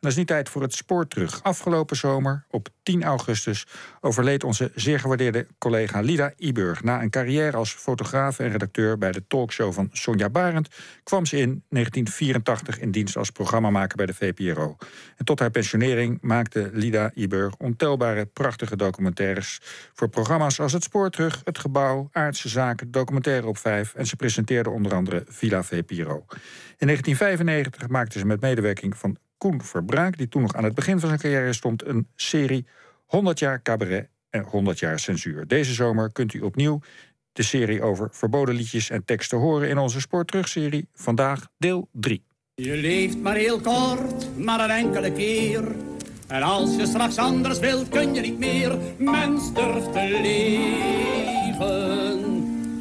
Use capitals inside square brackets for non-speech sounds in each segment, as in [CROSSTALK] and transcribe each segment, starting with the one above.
dan is nu tijd voor het spoor terug. Afgelopen zomer, op 10 augustus, overleed onze zeer gewaardeerde collega Lida Iburg. Na een carrière als fotograaf en redacteur bij de talkshow van Sonja Barend... kwam ze in 1984 in dienst als programmamaker bij de VPRO. En tot haar pensionering maakte Lida Iburg ontelbare prachtige documentaires... voor programma's als Het Spoor Terug, Het Gebouw, Aardse Zaken, Documentaire op 5... en ze presenteerde onder andere Villa VPRO. In 1995 maakte ze met medewerking van Koen Verbraak... die toen nog aan het begin van zijn carrière stond... een serie 100 jaar cabaret en 100 jaar censuur. Deze zomer kunt u opnieuw de serie over verboden liedjes en teksten horen... in onze Spoorterugserie. Vandaag deel 3. Je leeft maar heel kort, maar een enkele keer... En als je straks anders wilt, kun je niet meer. Mens durft te leven.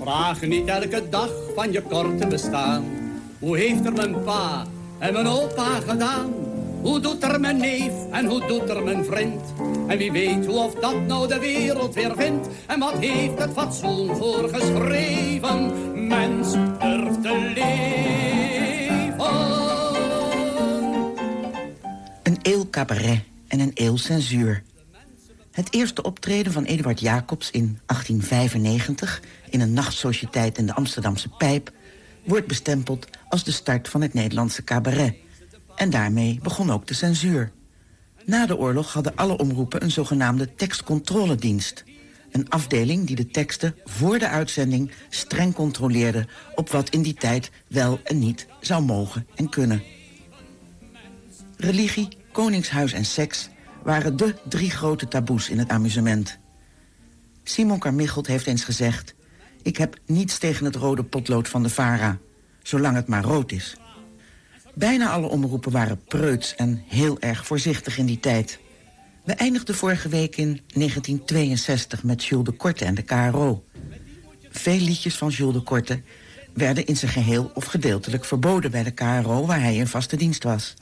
Vraag niet elke dag van je korte bestaan. Hoe heeft er mijn pa en mijn opa gedaan? Hoe doet er mijn neef en hoe doet er mijn vriend? En wie weet hoe of dat nou de wereld weer vindt? En wat heeft het fatsoen voorgeschreven? Mens durft te leven. Een eeuw cabaret en een eeuw censuur. Het eerste optreden van Eduard Jacobs in 1895... in een nachtsociëteit in de Amsterdamse Pijp... wordt bestempeld als de start van het Nederlandse cabaret. En daarmee begon ook de censuur. Na de oorlog hadden alle omroepen een zogenaamde tekstcontroledienst. Een afdeling die de teksten voor de uitzending streng controleerde... op wat in die tijd wel en niet zou mogen en kunnen. Religie, koningshuis en seks waren de drie grote taboes in het amusement. Simon Carmichelt heeft eens gezegd... ik heb niets tegen het rode potlood van de VARA, zolang het maar rood is. Bijna alle omroepen waren preuts en heel erg voorzichtig in die tijd. We eindigden vorige week in 1962 met Jules de Korte en de KRO. Veel liedjes van Jules de Korte werden in zijn geheel of gedeeltelijk verboden bij de KRO... waar hij in vaste dienst was.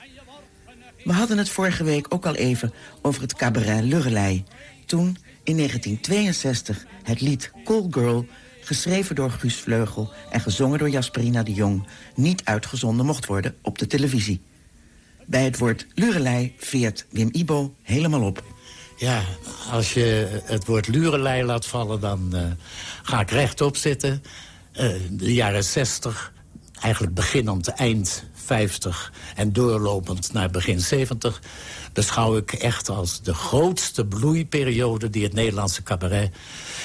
We hadden het vorige week ook al even over het cabaret Lurelei. Toen, in 1962, het lied Call Girl geschreven door Guus Vleugel en gezongen door Jasperina de Jong... niet uitgezonden mocht worden op de televisie. Bij het woord lurelei veert Wim Ibo helemaal op. Ja, als je het woord lurelei laat vallen, dan uh, ga ik rechtop zitten. Uh, de jaren 60, eigenlijk beginnend eind 50 en doorlopend naar begin 70... beschouw ik echt als de grootste bloeiperiode die het Nederlandse cabaret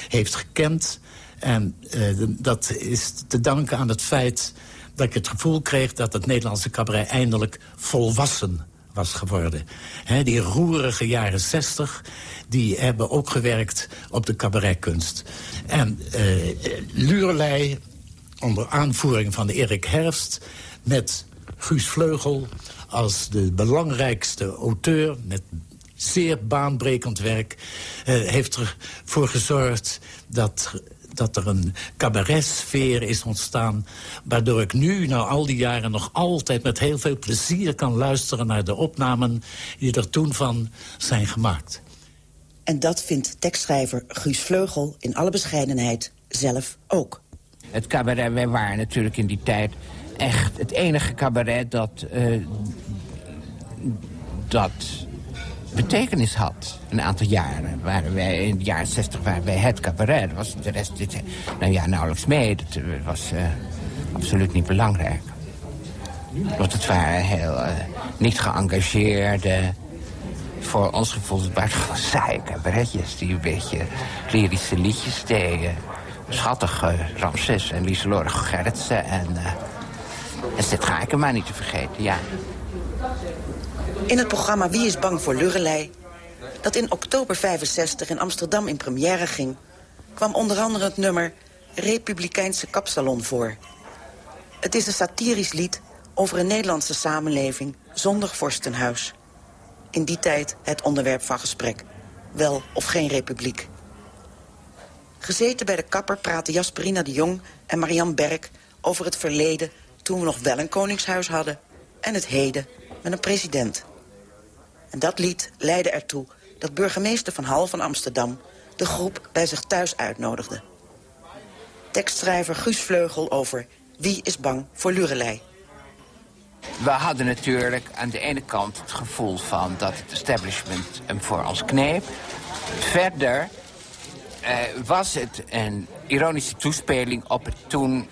heeft gekend. En uh, dat is te danken aan het feit dat ik het gevoel kreeg... dat het Nederlandse cabaret eindelijk volwassen was geworden. Die roerige jaren zestig, die hebben ook gewerkt op de cabaretkunst. En uh, Lurelei, onder aanvoering van Erik Herfst... met Guus Vleugel als de belangrijkste auteur... met zeer baanbrekend werk, uh, heeft ervoor gezorgd dat dat er een cabaretsfeer is ontstaan... waardoor ik nu, na al die jaren, nog altijd met heel veel plezier kan luisteren... naar de opnamen die er toen van zijn gemaakt. En dat vindt tekstschrijver Guus Vleugel in alle bescheidenheid zelf ook. Het cabaret, wij waren natuurlijk in die tijd echt het enige cabaret dat... Uh, dat betekenis had. Een aantal jaren. Waren wij, in de jaren 60 waren wij het cabaret. Was de rest dit, nou ja, nauwelijks mee. Dat eh, was uh, absoluut niet belangrijk. Want het waren heel uh, niet geëngageerde... voor ons gevoel het waren gewoon saaie cabaretjes... die een beetje lyrische liedjes deden. Schattig Ramses en Lieselore Gerritsen en... dit ga ik er maar niet te vergeten, ja. In het programma Wie is bang voor Lurelei... dat in oktober 65 in Amsterdam in première ging... kwam onder andere het nummer Republikeinse Kapsalon voor. Het is een satirisch lied over een Nederlandse samenleving zonder vorstenhuis. In die tijd het onderwerp van gesprek. Wel of geen republiek. Gezeten bij de kapper praten Jasperina de Jong en Marianne Berk... over het verleden toen we nog wel een koningshuis hadden... en het heden met een president. En dat lied leidde ertoe dat burgemeester Van Hal van Amsterdam... de groep bij zich thuis uitnodigde. Tekstschrijver Guus Vleugel over Wie is bang voor Lurelei. we hadden natuurlijk aan de ene kant het gevoel van dat het establishment hem voor ons kneep. Verder uh, was het een ironische toespeling op het toen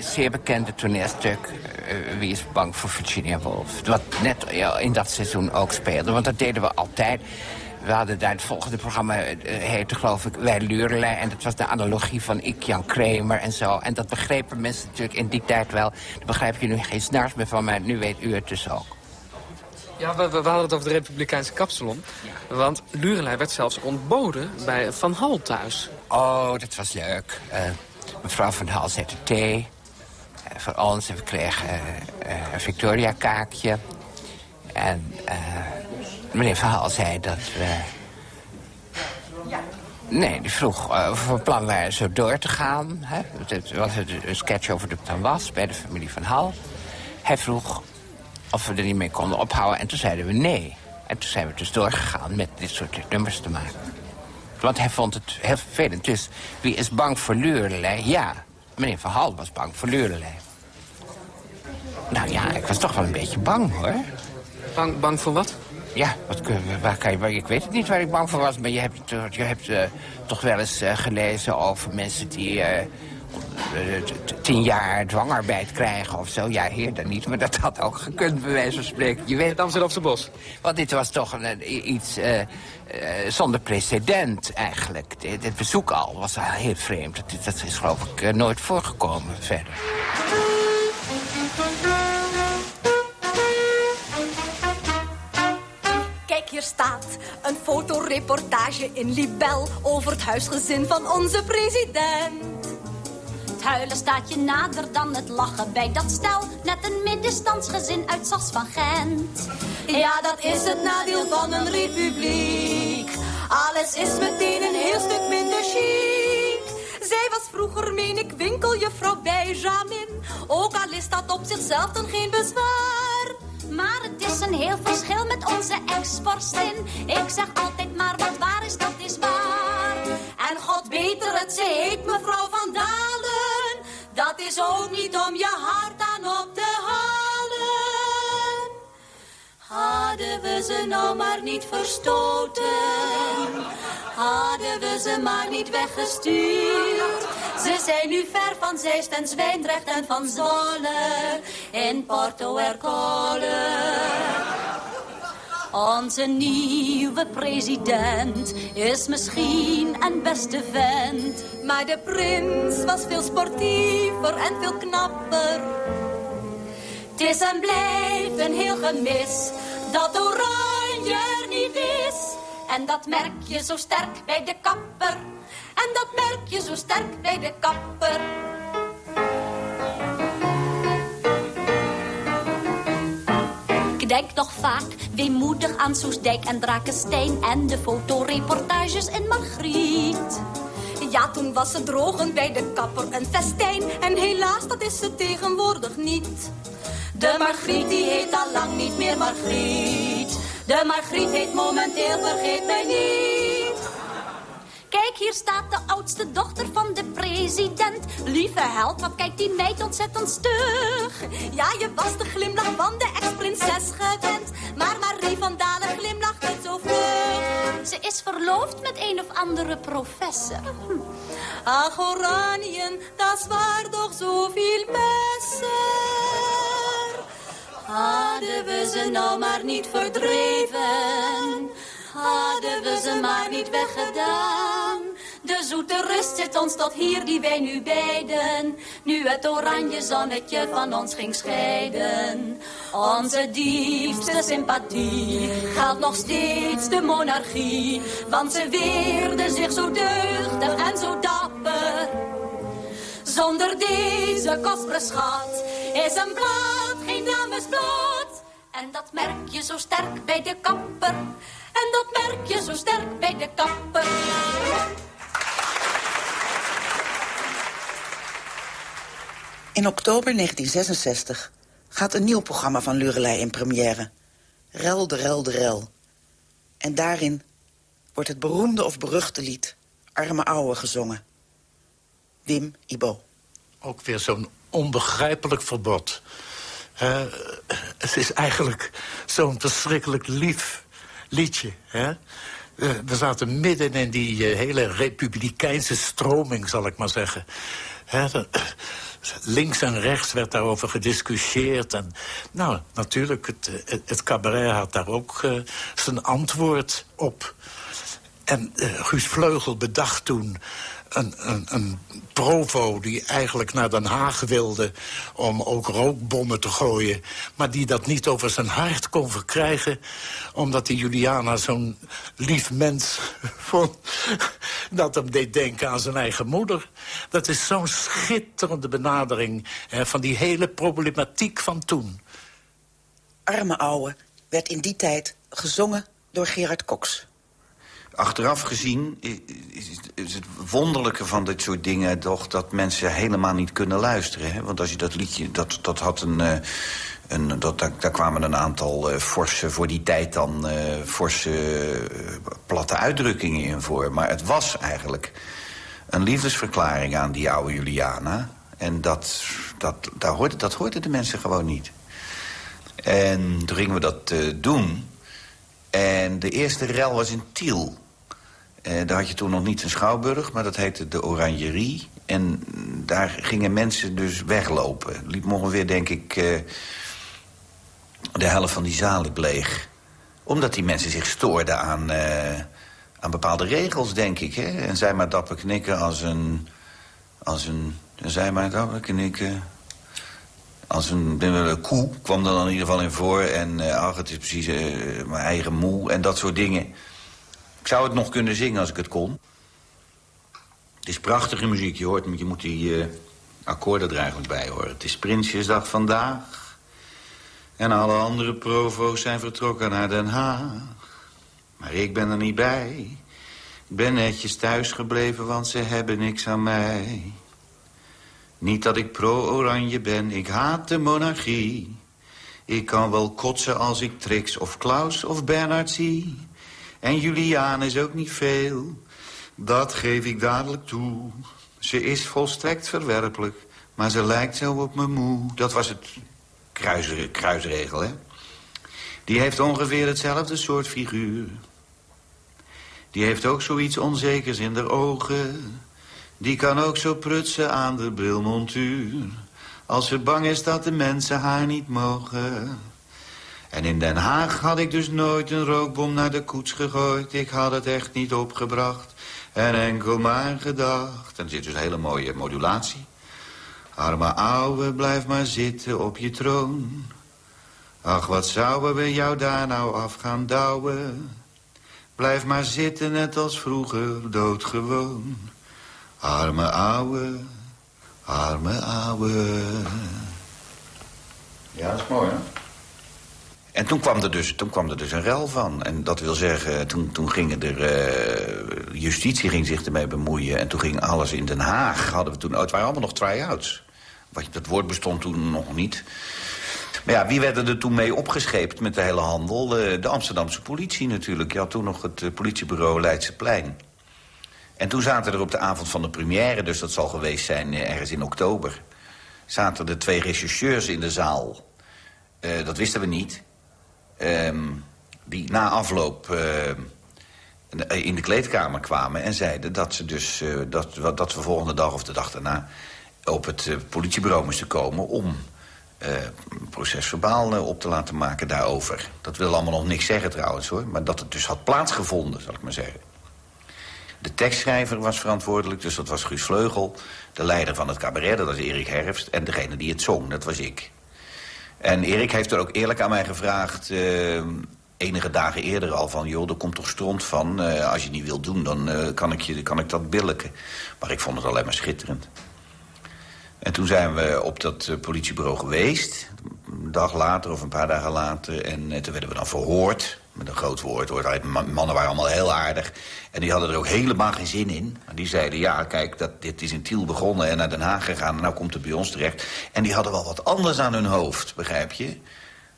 zeer bekende toneelstuk... Uh, Wie is bang voor Virginia Woolf? Wat net in dat seizoen ook speelde. Want dat deden we altijd. We hadden daar het volgende programma, uh, heette geloof ik, Wij Lurelei. En dat was de analogie van ik, Jan Kramer en zo. En dat begrepen mensen natuurlijk in die tijd wel. Daar begrijp je nu geen snars meer van, maar nu weet u het dus ook. Ja, we, we, hadden het over de Republikeinse kapsalon. Want Lurelei werd zelfs ontboden bij Van Hal thuis. Oh, dat was leuk. Uh, mevrouw Van Hal zette thee uh, voor ons. En we kregen uh, een Victoria-kaakje. En meneer Van Hal zei dat we... Nee, die vroeg of we van plan waren zo door te gaan. Hè? Het was een sketch over de dan was bij de familie Van Hal. Hij vroeg of we er niet mee konden ophouden. En toen zeiden we nee. En toen zijn we dus doorgegaan met dit soort nummers te maken. Want hij vond het heel vervelend. Dus wie is bang voor Lurelei? Ja, meneer Van Hal was bang voor Lurelei. Nou ja, ik was toch wel een beetje bang, hoor. Bang, bang voor wat? Ja, wat, waar kan je, ik weet het niet waar ik bang voor was... maar je hebt, je hebt uh, toch wel eens uh, gelezen over mensen die... Uh, tien jaar dwangarbeid krijgen of zo. Ja, heer dan niet, maar dat had ook gekund, bij wijze van spreken. Je weet... Het Amsterdamse bos. Want dit was toch een, iets uh, uh, zonder precedent, eigenlijk. Dit, dit, bezoek al was al heel vreemd. Dat, dat is geloof ik uh, nooit voorgekomen verder. Kijk, hier staat een fotoreportage in Libel... over het huisgezin van onze president huilen staat je nader dan het lachen bij dat stel. Net een middenstandsgezin uit Sas van Gent. Ja, dat is het nadeel van een republiek. Alles is meteen een heel stuk minder chic. Zij was vroeger, meen ik, winkeljuffrouw Benjamin. Ook al is dat op zichzelf dan geen bezwaar. Maar het is een heel verschil met onze ex-vorstin. Ik zeg altijd maar wat waar is, dat is waar. En god beter het, ze heet mevrouw Van Dalen. Dat is ook niet om je hart aan op te halen. Hadden we ze nou maar niet verstoten. Hadden we ze maar niet weggestuurd. Ze zijn nu ver van Zeist en Zwijndrecht en van Zolle. In Porto Ercole. Onze nieuwe president is misschien een beste vent. Maar de prins was veel sportiever en veel knapper. Het is en blijft een heel gemis dat oranje niet is. En dat merk je zo sterk bij de kapper. En dat merk je zo sterk bij de kapper. Denk nog vaak weemoedig aan Soesdijk en Drakenstein... en de fotoreportages in Margriet. Ja, toen was het drogen bij de kapper een festijn. En helaas, dat is ze tegenwoordig niet. De Margriet, die heet al lang niet meer Margriet. De Margriet heet momenteel Vergeet Mij Niet. Kijk, hier staat de oudste dochter van de president. Lieve held, wat kijkt die meid ontzettend stug. Ja, je was de glimlach van de ex-prinses gewend. Maar Marie van Dalen glimlacht niet zo vlug. Ze is verloofd met een of andere professor. Ach, Oranien, dat waar toch zoveel messen. Hadden we ze nou maar niet verdreven... Hadden we ze maar niet weggedaan. De zoete rust zit ons tot hier die wij nu beiden. Nu het oranje zonnetje van ons ging scheiden. Onze diepste sympathie geldt nog steeds de monarchie. Want ze weerde zich zo deugdig en zo dapper. Zonder deze kostbare schat is een blad geen damesblad. En dat merk je zo sterk bij de kapper. En dat merk je zo sterk bij de kapper. In oktober 1966 gaat een nieuw programma van Lurelei in première. Rel de rel de rel. En daarin wordt het beroemde of beruchte lied Arme Ouwe gezongen. Wim Ibo. Ook weer zo'n onbegrijpelijk verbod. het is eigenlijk zo'n verschrikkelijk lief liedje. Hè? Uh, we zaten midden in die uh, hele republikeinse stroming, zal ik maar zeggen. Hè, de, links en rechts werd daarover gediscussieerd. En, nou, natuurlijk, het, het, cabaret had daar ook zijn antwoord op. En Guus Vleugel bedacht toen een, een, provo die eigenlijk naar Den Haag wilde... om ook rookbommen te gooien... maar die dat niet over zijn hart kon verkrijgen... omdat die Juliana zo'n lief mens [LAUGHS] vond... dat hem deed denken aan zijn eigen moeder. Dat is zo'n schitterende benadering hè, van die hele problematiek van toen. Arme ouwe werd in die tijd gezongen door Gerard Cox achteraf gezien is het wonderlijke van dit soort dingen toch... dat mensen helemaal niet kunnen luisteren. Hè? Want als je dat liedje, dat, dat had een... Uh, dat, daar, kwamen een aantal uh, forse, voor die tijd dan... Uh, forse, platte uitdrukkingen in voor. Maar het was eigenlijk een liefdesverklaring aan die oude Juliana. En dat, dat, daar hoorde, dat hoorden de mensen gewoon niet. En toen gingen we dat doen... En de eerste rel was in Tiel. Uh, daar had je toen nog niet een schouwburg, maar dat heette de Oranjerie. En daar gingen mensen dus weglopen. Liep ongeveer, denk ik, uh, de helft van die zalen leeg. Omdat die mensen zich stoorden aan, uh, aan bepaalde regels, denk ik. Hè? En zij maar dapper knikken als een... Als een en zij maar dapper knikken... Als een, een koe kwam er dan in ieder geval in voor. En ach, het is precies mijn eigen moe en dat soort dingen. Ik zou het nog kunnen zingen als ik het kon. Het is prachtige muziek, je hoort, je moet die uh, akkoorden er bij horen. Het is Prinsjesdag vandaag. En alle andere provo's zijn vertrokken naar Den Haag. Maar ik ben er niet bij. Ik ben netjes thuis gebleven, want ze hebben niks aan mij. Niet dat ik pro-oranje ben, ik haat de monarchie. Ik kan wel kotsen als ik Trix of Klaus of Bernard zie. En Juliaan is ook niet veel, dat geef ik dadelijk toe. Ze is volstrekt verwerpelijk, maar ze lijkt zo op mijn moe. Dat was het kruis, kruisregel, hè? Die heeft ongeveer hetzelfde soort figuur. Die heeft ook zoiets onzekers in de ogen. Die kan ook zo prutsen aan de brilmontuur. Als ze bang is dat de mensen haar niet mogen. En in Den Haag had ik dus nooit een rookbom naar de koets gegooid. Ik had het echt niet opgebracht en enkel maar gedacht. En er zit dus een hele mooie modulatie. Arme ouwe, blijf maar zitten op je troon. Ach, wat zouden we jou daar nou af gaan douwen? Blijf maar zitten, net als vroeger, doodgewoon. Arme ouwe, arme ouwe. Ja, dat is mooi, hè? En toen kwam, er dus, toen kwam er dus een rel van. En dat wil zeggen, toen, toen gingen er... Uh, justitie ging zich ermee bemoeien. En toen ging alles in Den Haag. Hadden we toen, oh, het waren allemaal nog try-outs. Dat woord bestond toen nog niet. Maar ja, wie werden er toen mee opgescheept met de hele handel? Uh, de Amsterdamse politie natuurlijk. Je had toen nog het uh, politiebureau Leidseplein. En toen zaten er op de avond van de première... dus dat zal geweest zijn ergens in oktober... zaten er twee rechercheurs in de zaal... dat wisten we niet. Um, die na afloop uh, in de kleedkamer kwamen en zeiden dat, ze dus, uh, dat, dat we volgende dag of de dag daarna op het uh, politiebureau moesten komen om een procesverbaal op te laten maken daarover. Dat wil allemaal nog niks zeggen trouwens hoor, maar dat het dus had plaatsgevonden, zal ik maar zeggen. De tekstschrijver was verantwoordelijk, dus dat was Guus Vleugel. De leider van het cabaret, dat was Erik Herfst. En degene die het zong, dat was ik. En Erik heeft er ook eerlijk aan mij gevraagd... Uh, enige dagen eerder al van... joh, er komt toch stront van. Uh, als je het niet wilt doen, dan uh, kan, ik je, kan ik dat billiken. Maar ik vond het alleen maar schitterend. En toen zijn we op dat politiebureau geweest. Een dag later of een paar dagen later. En toen werden we dan verhoord met een groot woord. Hoor. Mannen waren allemaal heel aardig. En die hadden er ook helemaal geen zin in. Maar die zeiden, ja, kijk, dat, dit is in Tiel begonnen en naar Den Haag gegaan... en nou komt het bij ons terecht. En die hadden wel wat anders aan hun hoofd, begrijp je?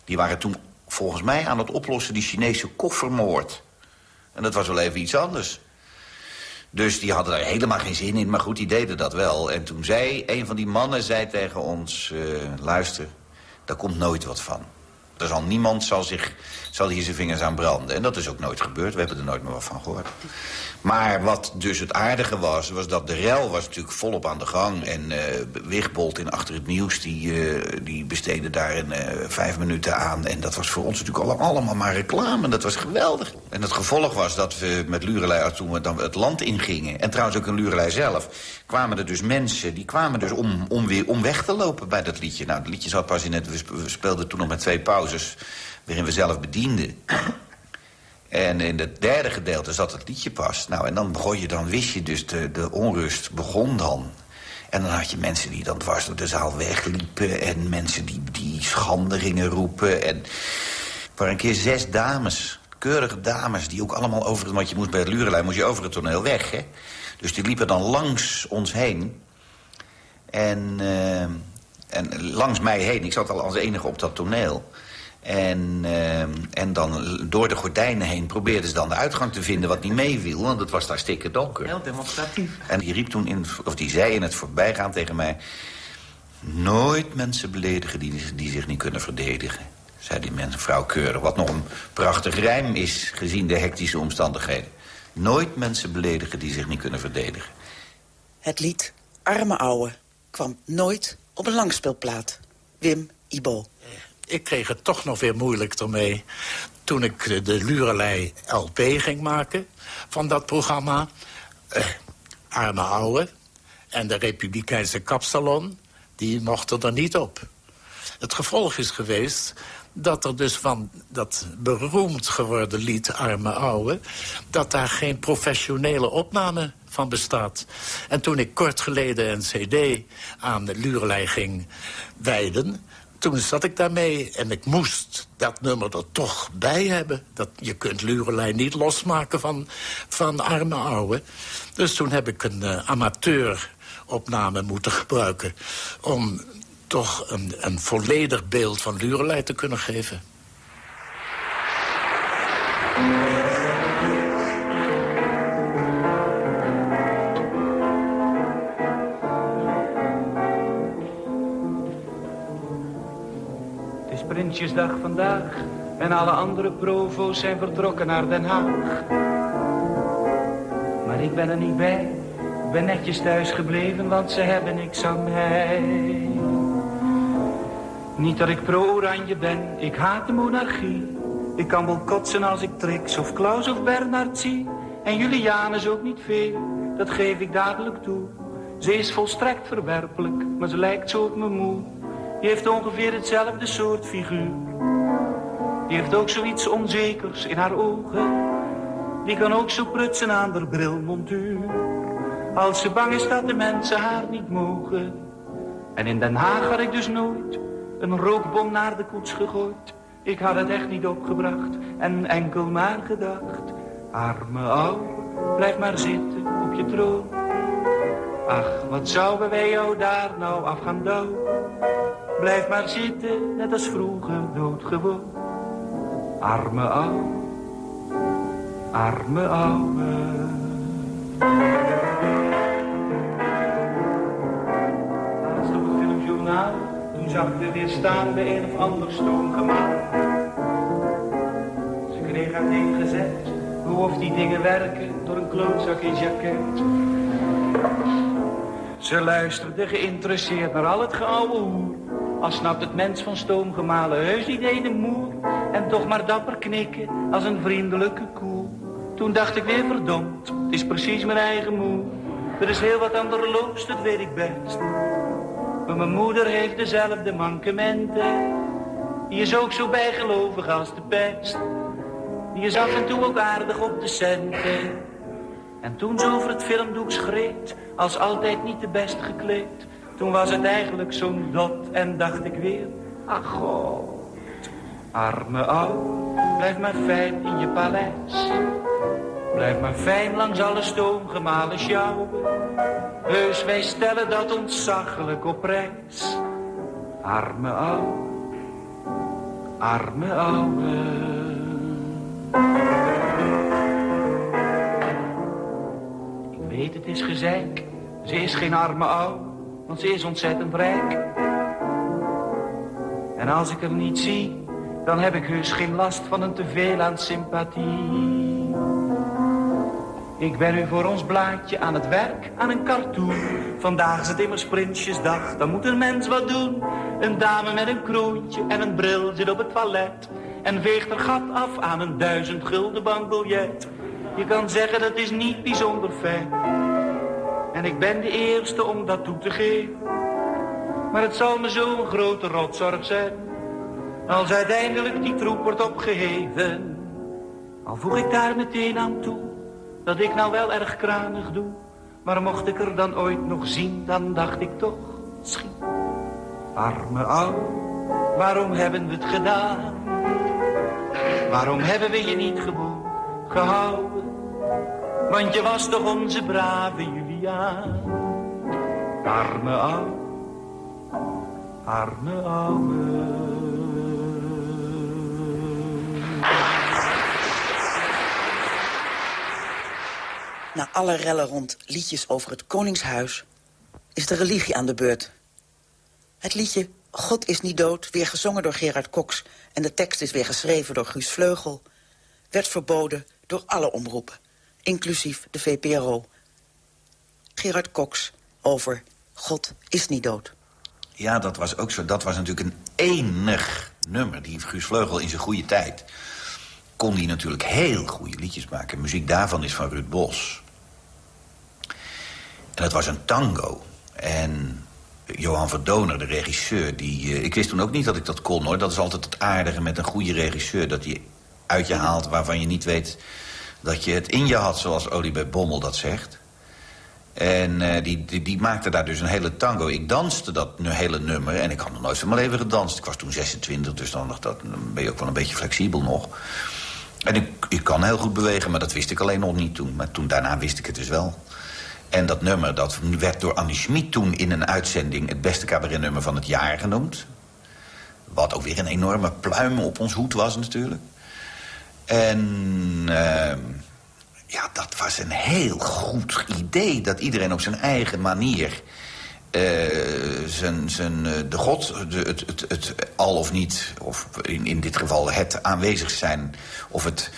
Die waren toen volgens mij aan het oplossen die Chinese koffermoord. En dat was wel even iets anders. Dus die hadden er helemaal geen zin in, maar goed, die deden dat wel. En toen zei een van die mannen zei tegen ons... Uh, luister, Daar komt nooit wat van. Er zal niemand zal, zich, zal hier zijn vingers aan branden. En dat is ook nooit gebeurd. We hebben er nooit meer wat van gehoord. Maar wat dus het aardige was, was dat de rel was natuurlijk volop aan de gang. En uh, Wigbold in Achter het Nieuws, die, uh, die besteedde daar een, uh, vijf minuten aan. En dat was voor ons natuurlijk allemaal maar reclame. Dat was geweldig. En het gevolg was dat we met Lurelei, toen we dan het land ingingen... en trouwens ook in Lurelei zelf, kwamen er dus mensen... die kwamen dus om, om, weer, om weg te lopen bij dat liedje. Nou, het liedje zat pas in het... We speelden toen nog met twee pauzes waarin we zelf bedienden. En in het derde gedeelte zat het liedje pas. Nou, en dan begon je, dan wist je dus, de, de onrust begon dan. En dan had je mensen die dan dwars door de zaal wegliepen... en mensen die, die schande gingen roepen. En voor een keer zes dames, keurige dames... die ook allemaal over het... want je moest bij het Lurelei moest je over het toneel weg, hè? Dus die liepen dan langs ons heen. En, uh, en langs mij heen. Ik zat al als enige op dat toneel. En, uh, en dan door de gordijnen heen probeerden ze dan de uitgang te vinden wat niet meeviel. Want het was daar stikken donker. Heel demonstratief. En die riep toen, in, of die zei in het voorbijgaan tegen mij... Nooit mensen beledigen die, die zich niet kunnen verdedigen. Zei die mevrouw Keuren. Wat nog een prachtig rijm is, gezien de hectische omstandigheden. Nooit mensen beledigen die zich niet kunnen verdedigen. Het lied Arme Ouwe kwam nooit op een langspeelplaat. Wim Ibo ik kreeg het toch nog weer moeilijk ermee. Toen ik de Lurelei LP ging maken van dat programma. Eh, arme ouwe en de Republikeinse Kapsalon, die mochten er niet op. Het gevolg is geweest dat er dus van dat beroemd geworden lied Arme Ouwe... dat daar geen professionele opname van bestaat. En toen ik kort geleden een cd aan de Lurelei ging wijden toen zat ik daarmee en ik moest dat nummer er toch bij hebben. Dat, je kunt Lurelei niet losmaken van, van arme ouwe. Dus toen heb ik een uh, amateuropname moeten gebruiken... om toch een, een volledig beeld van Lurelei te kunnen geven. Prinsjesdag vandaag en alle andere provo's zijn vertrokken naar Den Haag. Maar ik ben er niet bij, ik ben netjes thuis gebleven, want ze hebben niks aan mij. Niet dat ik pro-oranje ben, ik haat de monarchie. Ik kan wel kotsen als ik Trix of Klaus of Bernard zie. En Julianus ook niet veel, dat geef ik dadelijk toe. Ze is volstrekt verwerpelijk, maar ze lijkt zo op mijn moe. Die heeft ongeveer hetzelfde soort figuur. Die heeft ook zoiets onzekers in haar ogen. Die kan ook zo prutsen aan haar brilmontuur. Als ze bang is dat de mensen haar niet mogen. En in Den Haag had ik dus nooit een rookbom naar de koets gegooid. Ik had het echt niet opgebracht en enkel maar gedacht. Arme ouwe, blijf maar zitten op je troon. Ach, wat zouden wij jou daar nou af gaan douwen? Blijf maar zitten, net als vroeger, doodgewoon. Arme ouwe, arme ouwe. Laatst op het filmjournaal, toen zag ik er weer staan bij een of ander stoomgemaal. Ze kreeg uiteengezet hoe of die dingen werken door een klootzak in jacket. Ze luisterde geïnteresseerd naar al het geouwe hoer. Al snapt het mens van stoomgemalen heus niet de moer. En toch maar dapper knikken als een vriendelijke koe. Toen dacht ik weer verdomd, het is precies mijn eigen moe. Er is heel wat aan de loops, dat weet ik best. Maar mijn moeder heeft dezelfde mankementen. Die is ook zo bijgelovig als de pest. Die is af en toe ook aardig op de centen. En toen ze over het filmdoek schreed, als altijd niet de best gekleed. Toen was het eigenlijk zo'n dot en dacht ik weer, ach god. Arme ouwe, blijf maar fijn in je paleis. Blijf maar fijn langs alle stoomgemalen sjouwen. Heus, wij stellen dat ontzaglijk op prijs. Arme ouwe, arme ouwe. Ik weet, het is gezeik. Ze is geen arme ouwe, want ze is ontzettend rijk. En als ik hem niet zie, dan heb ik heus geen last van een teveel aan sympathie. Ik ben nu voor ons blaadje aan het werk, aan een cartoon. Vandaag is het immers Prinsjesdag, dan moet een mens wat doen. Een dame met een kroontje en een bril zit op het toilet. En veegt er gat af aan een duizend gulden bankbiljet. Je kan zeggen dat is niet bijzonder fijn. En ik ben de eerste om dat toe te geven. Maar het zal me zo'n grote rotzorg zijn. Als uiteindelijk die troep wordt opgeheven. Al voeg ik daar meteen aan toe. Dat ik nou wel erg kranig doe. Maar mocht ik er dan ooit nog zien. Dan dacht ik toch. Schiet. Arme ouwe. Waarom hebben we het gedaan? Waarom hebben we je niet gewoon gehouden? Want je was toch onze brave Juliaan. Arme ouwe. Arme ouwe. Na alle rellen rond liedjes over het Koningshuis... is de religie aan de beurt. Het liedje God is niet dood, weer gezongen door Gerard Cox... en de tekst is weer geschreven door Guus Vleugel... werd verboden door alle omroepen, inclusief de VPRO. Gerard Cox over God is niet dood. Ja, dat was ook zo. Dat was natuurlijk een enig nummer. Die Guus Vleugel in zijn goede tijd kon die natuurlijk heel goede liedjes maken. Muziek daarvan is van Ruud Bos. En dat was een tango. En Johan Verdoner, de regisseur, die... eh, ik wist toen ook niet dat ik dat kon, hoor. Dat is altijd het aardige met een goede regisseur. Dat hij uit je haalt waarvan je niet weet dat je het in je had... zoals Olie bij Bommel dat zegt. En eh, die, die, die maakte daar dus een hele tango. Ik danste dat hele nummer en ik had nog nooit van mijn leven gedanst. Ik was toen 26, dus dan, nog dat, ben je ook wel een beetje flexibel nog. En ik, ik kan heel goed bewegen, maar dat wist ik alleen nog niet toen. Maar toen daarna wist ik het dus wel. En dat nummer dat werd door Annie Schmid toen in een uitzending... het beste cabaretnummer van het jaar genoemd. Wat ook weer een enorme pluim op ons hoed was natuurlijk. En ehm, ja, dat was een heel goed idee. Dat iedereen op zijn eigen manier... eh, zijn, zijn, eh, de God, de, het, het, het al of niet... of in, in dit geval het aanwezig zijn... of het,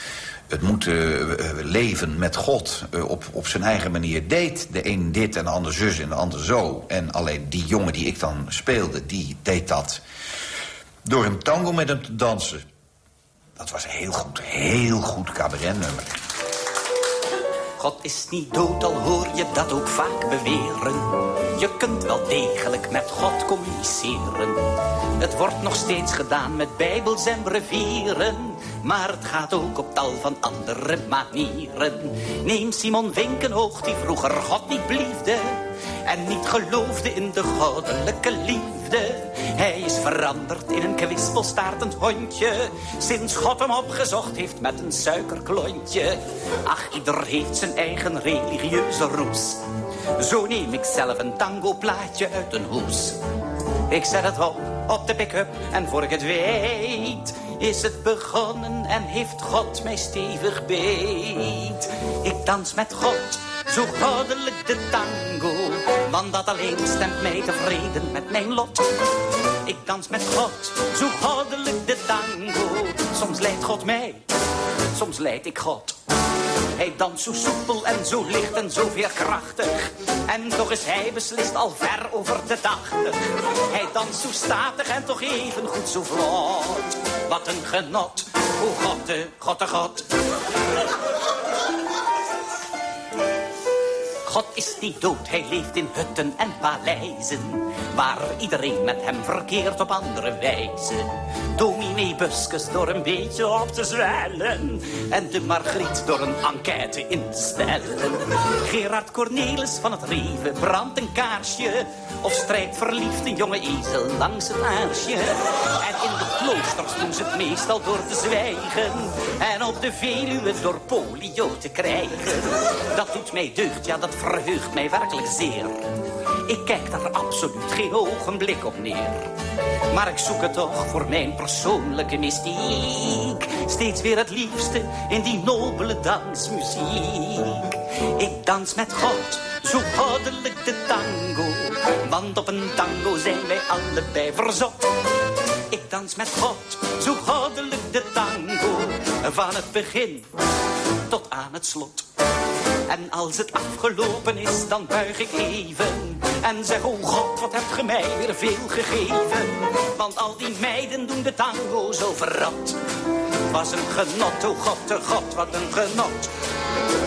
het moeten eh, leven met God op, op zijn eigen manier deed. De een dit en de ander zus en de ander zo. En alleen die jongen die ik dan speelde, die deed dat... door een tango met hem te dansen. Dat was heel goed, heel goed cabaretnummer. God is niet dood, al hoor je dat ook vaak beweren. Je kunt wel degelijk met God communiceren. Het wordt nog steeds gedaan met bijbels en brevieren. Maar het gaat ook op tal van andere manieren. Neem Simon Winkenhoog, die vroeger God niet beliefde. En niet geloofde in de goddelijke liefde. Hij is veranderd in een kwispelstaartend hondje. Sinds God hem opgezocht heeft met een suikerklontje. Ach, ieder heeft zijn eigen religieuze roes. Zo neem ik zelf een tango plaatje uit een hoes. Ik zet het op, op de pick-up en voor ik het weet... is het begonnen en heeft God mij stevig beet. Ik dans met God, zo goddelijk de tango. Want dat alleen stemt mij tevreden met mijn lot. Ik dans met God, zo goddelijk de tango. Soms leidt God mij, soms leid ik God. Hij danst zo soepel en zo licht en zo veerkrachtig. En toch is hij beslist al ver over de tachtig. Hij danst zo statig en toch even goed zo vlot. Wat een genot, o God de, God God. God is niet dood, hij leeft in hutten en paleizen. Waar iedereen met hem verkeert op andere wijze. Dominee Buskus door een beetje op te zwellen. En de Margriet door een enquête in te stellen. Gerard Cornelis van het Reven brandt een kaarsje. Of strijkt verliefd een jonge ezel langs het aarsje. En in kloosters doen ze het meestal door te zwijgen. En op de Veluwe door polio te krijgen. Dat doet mij deugd, ja dat verheugt mij werkelijk zeer. Ik kijk daar absoluut geen ogenblik op neer. Maar ik zoek het toch voor mijn persoonlijke mystiek. Steeds weer het liefste in die nobele dansmuziek. Ik dans met God, zo goddelijk de tango. Want op een tango zijn wij allebei verzot. Ik dans met God, zo goddelijk de tango. Van het begin tot aan het slot. En als het afgelopen is, dan buig ik even. En zeg, oh God, wat hebt ge mij weer veel gegeven. Want al die meiden doen de tango zo verrat. Was een genot, oh God, oh God, wat een genot.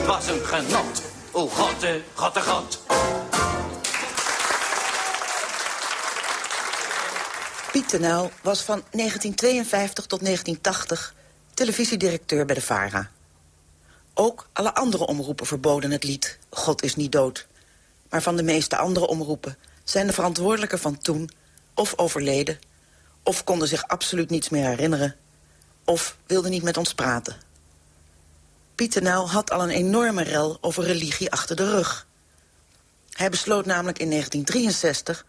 Was een genot, oh God, oh God, oh God. Was van 1952 tot 1980 televisiedirecteur bij de VARA. Ook alle andere omroepen verboden het lied God is niet dood. Maar van de meeste andere omroepen zijn de verantwoordelijken van toen... of overleden, of konden zich absoluut niets meer herinneren... of wilden niet met ons praten. Piet Tenel had al een enorme rel over religie achter de rug. Hij besloot namelijk in 1963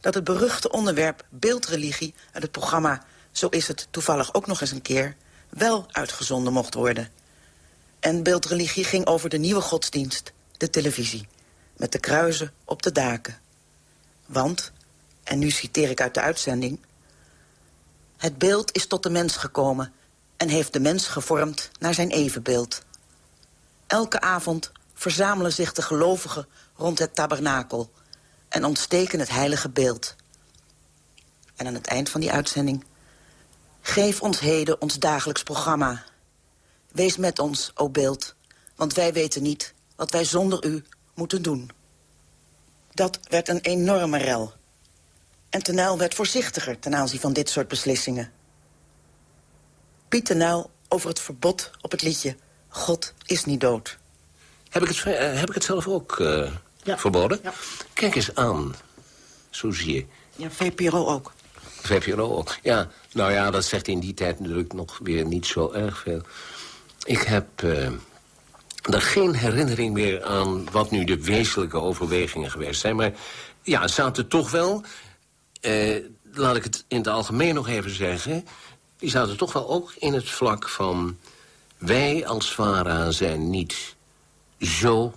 dat het beruchte onderwerp beeldreligie... uit het programma Zo is het toevallig ook nog eens een keer... wel uitgezonden mocht worden. En beeldreligie ging over de nieuwe godsdienst, de televisie. Met de kruizen op de daken. Want, en nu citeer ik uit de uitzending... Het beeld is tot de mens gekomen en heeft de mens gevormd naar zijn evenbeeld. Elke avond verzamelen zich de gelovigen rond het tabernakel en ontsteken het heilige beeld. En aan het eind van die uitzending... Geef ons heden ons dagelijks programma. Wees met ons, o beeld, want wij weten niet wat wij zonder u moeten doen. Dat werd een enorme rel. En Tenuil werd voorzichtiger ten aanzien van dit soort beslissingen. Piet Tenuil over het verbod op het liedje God is niet dood. Heb ik het, eh, heb ik het zelf ook uh, verboden? Ja. Kijk eens aan. Zo zie je. Ja, VPRO ook. VPRO ook, ja. Nou ja, dat zegt in die tijd natuurlijk nog weer niet zo erg veel. Ik heb uh, er geen herinnering meer aan wat nu de wezenlijke overwegingen geweest zijn. Maar ja, zaten toch wel, uh, laat ik het in het algemeen nog even zeggen... die zaten toch wel ook in het vlak van... wij als VARA zijn niet zo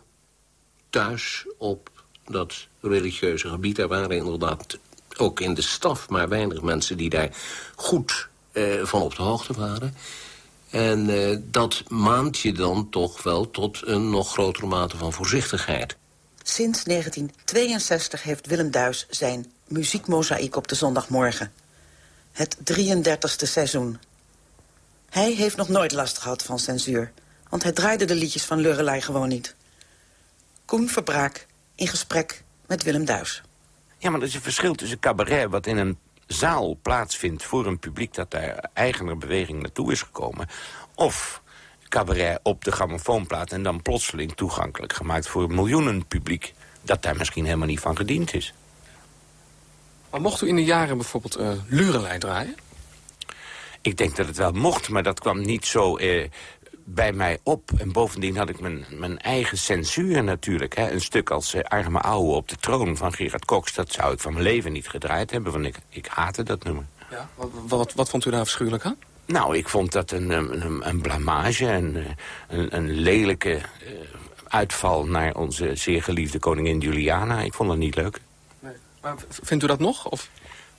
thuis op dat religieuze gebied. Er waren inderdaad ook in de staf maar weinig mensen die daar goed uh, van op de hoogte waren. En uh, dat maand je dan toch wel tot een nog grotere mate van voorzichtigheid. Sinds 1962 heeft Willem Duis zijn muziekmozaïek op de zondagmorgen. Het 33ste seizoen. Hij heeft nog nooit last gehad van censuur. Want hij draaide de liedjes van Lurelei gewoon niet. Koen Verbraak in gesprek met Willem Duis. Ja, maar er is een verschil tussen cabaret... wat in een zaal plaatsvindt voor een publiek... dat daar eigener beweging naartoe is gekomen... of cabaret op de grammofoonplaat... en dan plotseling toegankelijk gemaakt voor een miljoenen publiek... dat daar misschien helemaal niet van gediend is. Maar mocht u in de jaren bijvoorbeeld uh, Lurelei draaien? Ik denk dat het wel mocht, maar dat kwam niet zo uh, bij mij op. En bovendien had ik mijn, mijn eigen censuur natuurlijk. Hè. Een stuk als uh, Arme Ouwe op de troon van Gerard Cox... dat zou ik van mijn leven niet gedraaid hebben, want ik, ik haatte dat nummer. Ja, wat, wat, wat vond u daar afschuwelijk aan? Nou, ik vond dat een, een, een blamage, een, een, een lelijke uh, uitval... naar onze zeer geliefde koningin Juliana. Ik vond dat niet leuk. Nee. Maar vindt u dat nog? Of?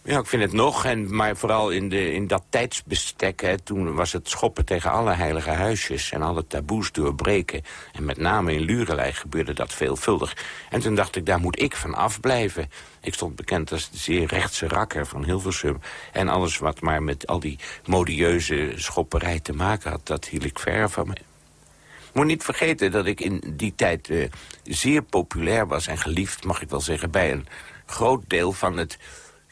Ja, ik vind het nog. En, maar vooral in, de, in dat tijdsbestek, hè, toen was het schoppen tegen alle heilige huisjes... en alle taboes doorbreken. En met name in Lurelei gebeurde dat veelvuldig. En toen dacht ik, daar moet ik van afblijven. Ik stond bekend als de zeer rechtse rakker van Hilversum. En alles wat maar met al die modieuze schopperij te maken had... dat hield ik ver van me. Moet niet vergeten dat ik in die tijd uh, zeer populair was en geliefd, mag ik wel zeggen... bij een groot deel van het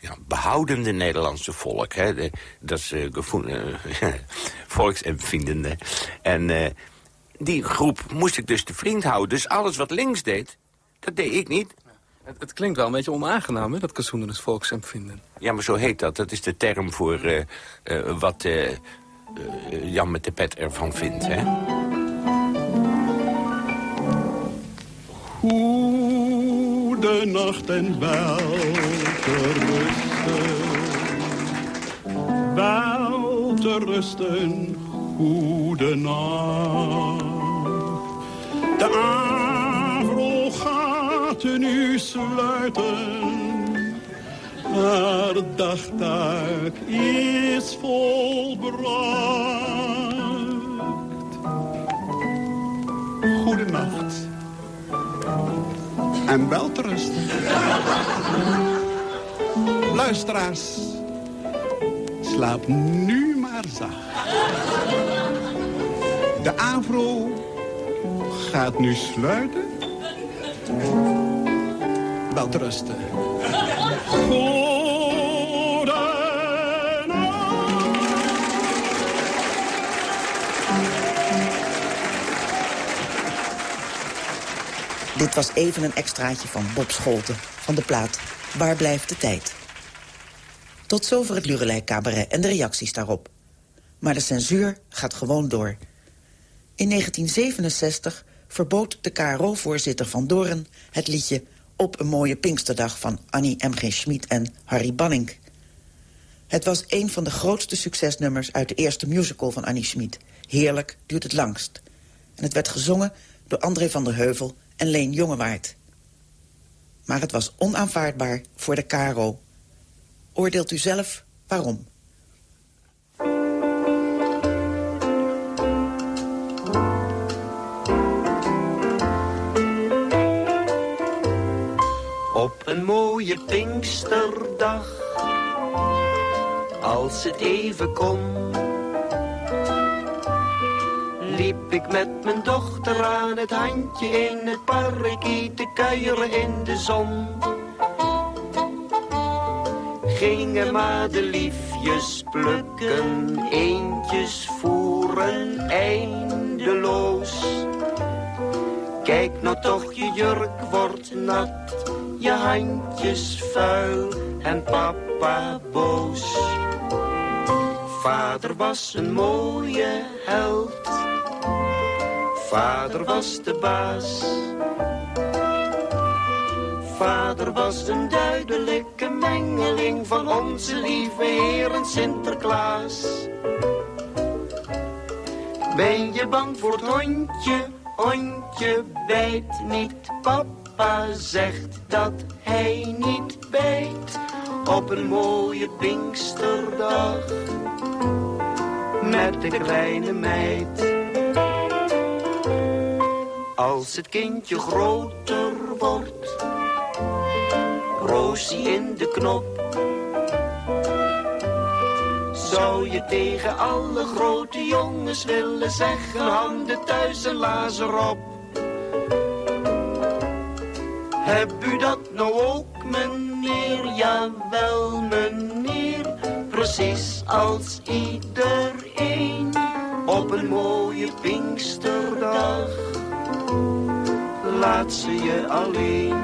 ja, behoudende Nederlandse volk. Hè. De, dat is uh, [LAUGHS] volksempvindende. En uh, die groep moest ik dus te vriend houden. Dus alles wat links deed, dat deed ik niet. Het, het klinkt wel een beetje onaangenaam, hè, dat kazoenen is volksempvinden. Ja, maar zo heet dat. Dat is de term voor uh, wat Jan met de pet ervan vindt, hè. Goede nacht en wel te rusten. Wel te rusten, goede nacht. De avond gaat nu sluiten. haar dagtaak is volbracht. En wel te rusten. Luisteraars, slaap nu maar zacht. De AVRO gaat nu sluiten. Wel te Dit was even een extraatje van Bob Scholten van de plaat Waar blijft de tijd? Tot zover het Lurelei cabaret en de reacties daarop. Maar de censuur gaat gewoon door. In 1967 verbood de KRO-voorzitter Van Doren het liedje Op een mooie Pinksterdag van Annie M.G. Schmid en Harry Banning. Het was een van de grootste succesnummers uit de eerste musical van Annie Schmid. Heerlijk duurt het langst. En het werd gezongen door André van der Heuvel en Leen Jongewaard. Maar het was onaanvaardbaar voor de KRO. Oordeelt u zelf waarom. Op een mooie Pinksterdag, als het even kon, liep ik met mijn dochter aan het handje in het park te kuieren in de zon. Gingen madeliefjes plukken, eentjes voeren eindeloos. Kijk nou toch, je jurk wordt nat, je handjes vuil en papa boos. Vader was een mooie held, vader was de baas. Vader was een duidelijke mengeling van onze lieve Heer en Sinterklaas. Ben je bang voor het hondje? Hondje bijt niet. Papa zegt dat hij niet bijt. Op een mooie Pinksterdag. Met de kleine meid. Als het kindje groter wordt. Roosie in de knop. Zou je tegen alle grote jongens willen zeggen, handen thuis en lazer op. Heb u dat nou ook, meneer? Jawel, meneer. Precies als iedereen op een mooie Pinksterdag. Laat ze je alleen.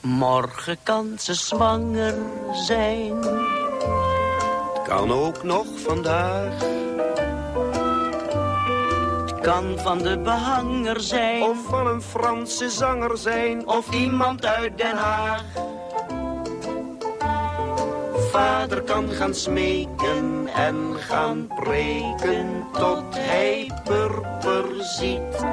Morgen kan ze zwanger zijn. Het kan ook nog vandaag. Het kan van de behanger zijn. Of van een Franse zanger zijn. Of iemand uit Den Haag. Vader kan gaan smeken en gaan preken tot hij purper ziet.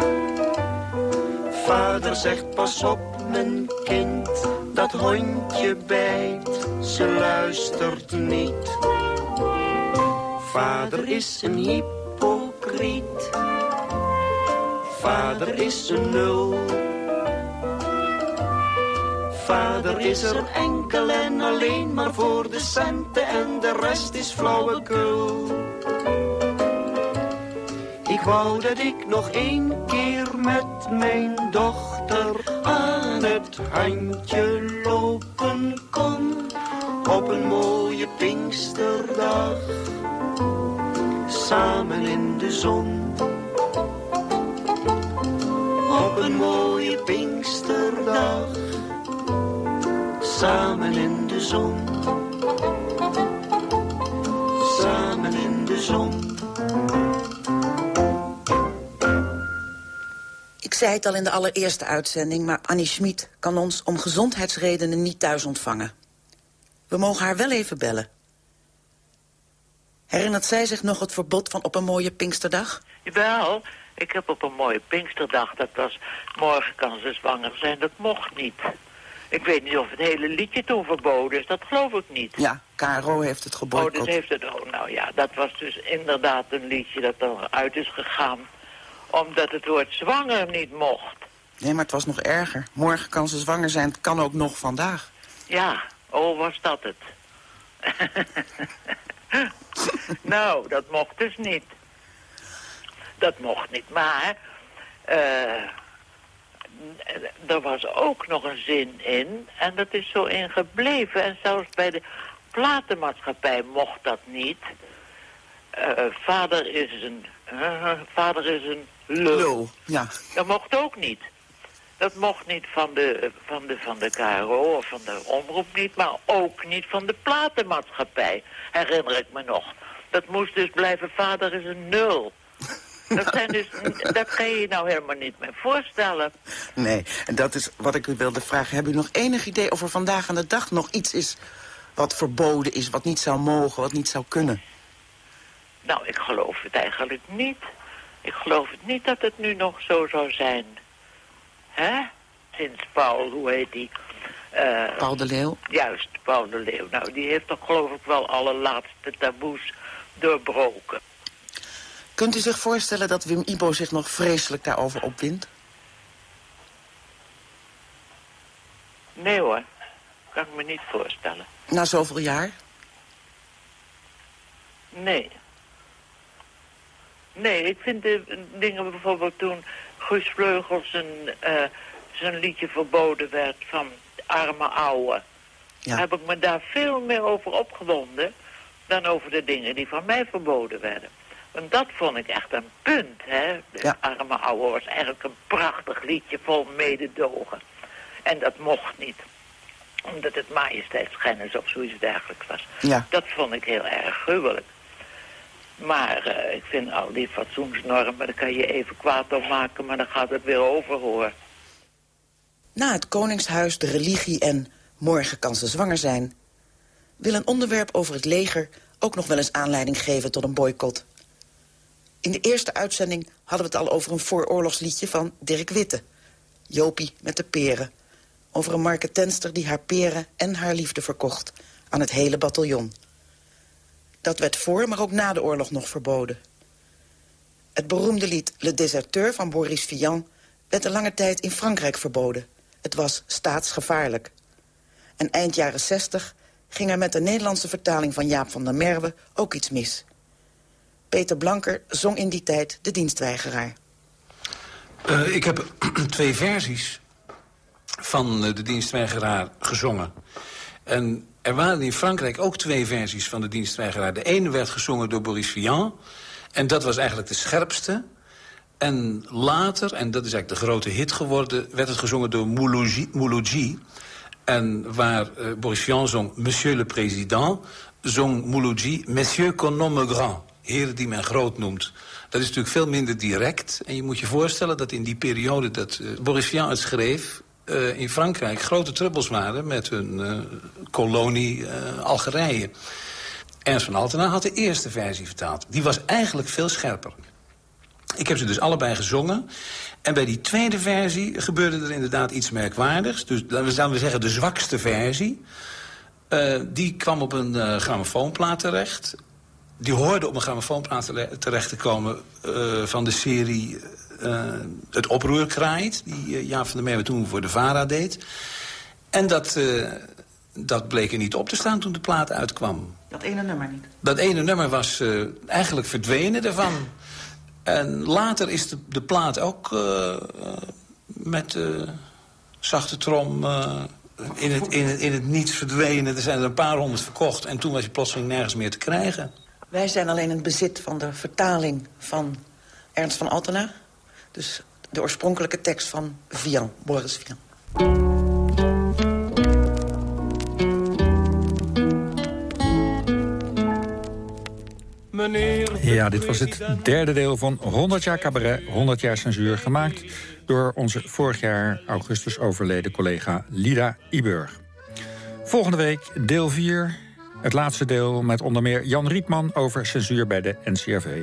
Vader zegt pas op mijn kind, dat hondje bijt, ze luistert niet. Vader is een hypocriet, vader is een nul. Vader is er enkel en alleen maar voor de centen en de rest is flauwekul. Ik wou dat ik nog één keer met mijn dochter aan het handje lopen kon. Op een mooie Pinksterdag, samen in de zon. Op een mooie Pinksterdag, samen in de zon. Samen in de zon. zei het al in de allereerste uitzending... maar Annie Schmid kan ons om gezondheidsredenen niet thuis ontvangen. We mogen haar wel even bellen. Herinnert zij zich nog het verbod van op een mooie Pinksterdag? Jawel, ik heb op een mooie Pinksterdag, dat was morgen kan ze zwanger zijn, dat mocht niet. Ik weet niet of het hele liedje toen verboden is, dat geloof ik niet. Ja, KRO heeft het Oh, geboycott. dat heeft het, oh, nou ja, dat was dus inderdaad een liedje dat eruit is gegaan. Omdat het woord zwanger niet mocht. Nee, maar het was nog erger. Morgen kan ze zwanger zijn, het kan ook nog vandaag. Ja, oh, was dat het? [LAUGHS] [LAUGHS] nou, dat mocht dus niet. Dat mocht niet, maar... eh er was ook nog een zin in, en dat is zo in gebleven. En zelfs bij de platenmaatschappij mocht dat niet. Eh, vader is een... eh, vader is een lul. Lul, ja. Dat mocht ook niet. Dat mocht niet van de, van, de, van de KRO of van de omroep niet, maar ook niet van de platenmaatschappij, herinner ik me nog. Dat moest dus blijven, vader is een nul. Dat, zijn dus, dat kan je je nou helemaal niet meer voorstellen. Nee, en dat is wat ik u wilde vragen. Hebben u nog enig idee of er vandaag aan de dag nog iets is... wat verboden is, wat niet zou mogen, wat niet zou kunnen? Nou, ik geloof het eigenlijk niet. Ik geloof het niet dat het nu nog zo zou zijn. Hè? Sinds Paul, hoe heet die? Eh, Paul de Leeuw? Juist, Paul de Leeuw. Nou, die heeft toch geloof ik wel alle laatste taboes doorbroken. Kunt u zich voorstellen dat Wim Ibo zich nog vreselijk daarover opwindt? Nee hoor, kan ik me niet voorstellen. Na zoveel jaar? Nee. Nee, ik vind de dingen bijvoorbeeld toen Guus Vleugels zijn, eh, zijn liedje verboden werd van Arme Ouwe. Ja. Heb ik me daar veel meer over opgewonden dan over de dingen die van mij verboden werden. Want dat vond ik echt een punt, hè. De Arme Ouwe was eigenlijk een prachtig liedje vol mededogen. En dat mocht niet. Omdat het majesteitsschennis of zoiets dergelijks was. Ja. Dat vond ik heel erg gruwelijk. Maar eh, ik vind al die fatsoensnormen, daar kan je even kwaad op maken, maar dan gaat het weer over, hoor. Na het Koningshuis, de religie en morgen kan ze zwanger zijn... wil een onderwerp over het leger ook nog wel eens aanleiding geven tot een boycott. In de eerste uitzending hadden we het al over een vooroorlogsliedje van Dirk Witte. Jopie met de peren. Over een marketenster die haar peren en haar liefde verkocht aan het hele bataljon. Dat werd voor, maar ook na de oorlog nog verboden. Het beroemde lied Le Deserteur van Boris Vian werd een lange tijd in Frankrijk verboden. Het was staatsgevaarlijk. En eind jaren 60 ging er met de Nederlandse vertaling van Jaap van der Merwe ook iets mis. Peter Blanker zong in die tijd de dienstweigeraar. Uh, ik heb [CLEARS THROAT] twee versies van uh, de dienstweigeraar gezongen. En er waren in Frankrijk ook twee versies van de dienstweigeraar. De ene werd gezongen door Boris Vian. En dat was eigenlijk de scherpste. En later, en dat is eigenlijk de grote hit geworden... werd het gezongen door Mouloudji. En waar uh, Boris Vian zong Monsieur le Président... zong Mouloudji Monsieur qu'on nomme grand. Heren die men groot noemt. Dat is natuurlijk veel minder direct. En je moet je voorstellen dat in die periode dat uh, Boris Vian het schreef... Uh, in Frankrijk grote trubbels waren met hun uh, kolonie uh, Algerije. Ernst van Altena had de eerste versie vertaald. Die was eigenlijk veel scherper. Ik heb ze dus allebei gezongen. En bij die tweede versie gebeurde er inderdaad iets merkwaardigs. Dus laten we zeggen de zwakste versie. die kwam op een grammofoonplaat terecht. Die hoorde op een grammofoonplaat terecht te komen van de serie het oproer kraait... die uh, Jaap van der Merwe toen voor de VARA deed. En dat, uh, dat bleek er niet op te staan toen de plaat uitkwam. Dat ene nummer niet? Dat ene nummer was eigenlijk verdwenen ervan. En later is de, de plaat ook met zachte trom... in, het, in, het, in het niets verdwenen. Er zijn er een paar honderd verkocht. En toen was je plotseling nergens meer te krijgen. Wij zijn alleen in het bezit van de vertaling van Ernst van Altena. Dus de oorspronkelijke tekst van Vian, Boris Vian. meneer. Ja, dit was het derde deel van 100 jaar cabaret, 100 jaar censuur... gemaakt door onze vorig jaar augustus overleden collega Lida Iburg. Volgende week deel 4, het laatste deel... met onder meer Jan Rietman over censuur bij de NCRV.